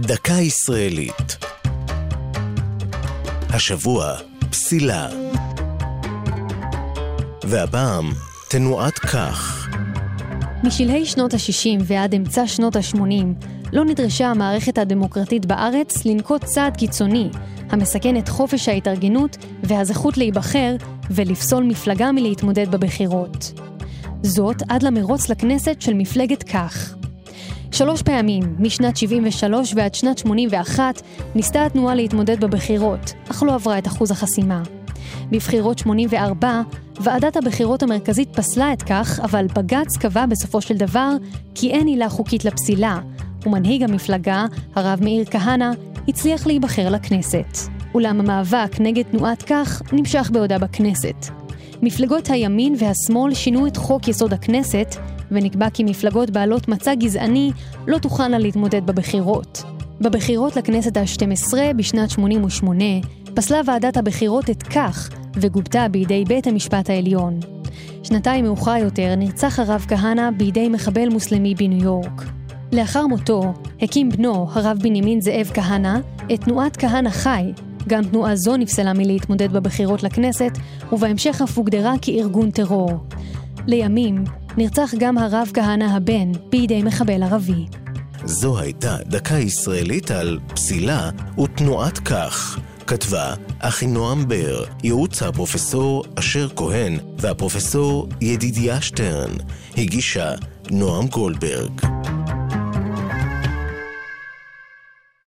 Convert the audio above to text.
דקה ישראלית. השבוע, פסילה. והפעם, תנועת כך. משלהי שנות ה-60 ועד אמצע שנות ה-80 לא נדרשה המערכת הדמוקרטית בארץ לנקוט צעד קיצוני המסכן את חופש ההתארגנות והזכות להיבחר ולפסול מפלגה מלהתמודד בבחירות. זאת עד למרוץ לכנסת של מפלגת כך. שלוש פעמים, משנת 73 ועד שנת 81, ניסתה התנועה להתמודד בבחירות, אך לא עברה את אחוז החסימה. בבחירות 84, ועדת הבחירות המרכזית פסלה את כך, אבל בג"ץ קבע בסופו של דבר כי אין עילה חוקית לפסילה, ומנהיג המפלגה, הרב מאיר כהנא, הצליח להיבחר לכנסת. אולם המאבק נגד תנועת כך נמשך בעודה בכנסת. מפלגות הימין והשמאל שינו את חוק יסוד הכנסת, ונקבע כי מפלגות בעלות מצע גזעני לא תוכלנה להתמודד בבחירות. בבחירות לכנסת ה-12 בשנת 88 פסלה ועדת הבחירות את כך וגובתה בידי בית המשפט העליון. שנתיים מאוחר יותר נרצח הרב כהנא בידי מחבל מוסלמי בניו יורק. לאחר מותו הקים בנו, הרב בנימין זאב כהנא, את תנועת כהנא חי. גם תנועה זו נפסלה מלהתמודד בבחירות לכנסת, ובהמשך אף הוגדרה כארגון טרור. לימים נרצח גם הרב כהנא הבן בידי מחבל ערבי. זו הייתה דקה ישראלית על פסילה ותנועת כך. כתבה אחינועם בר, ייעוץ הפרופסור אשר כהן והפרופסור ידידיה שטרן. הגישה נועם גולדברג.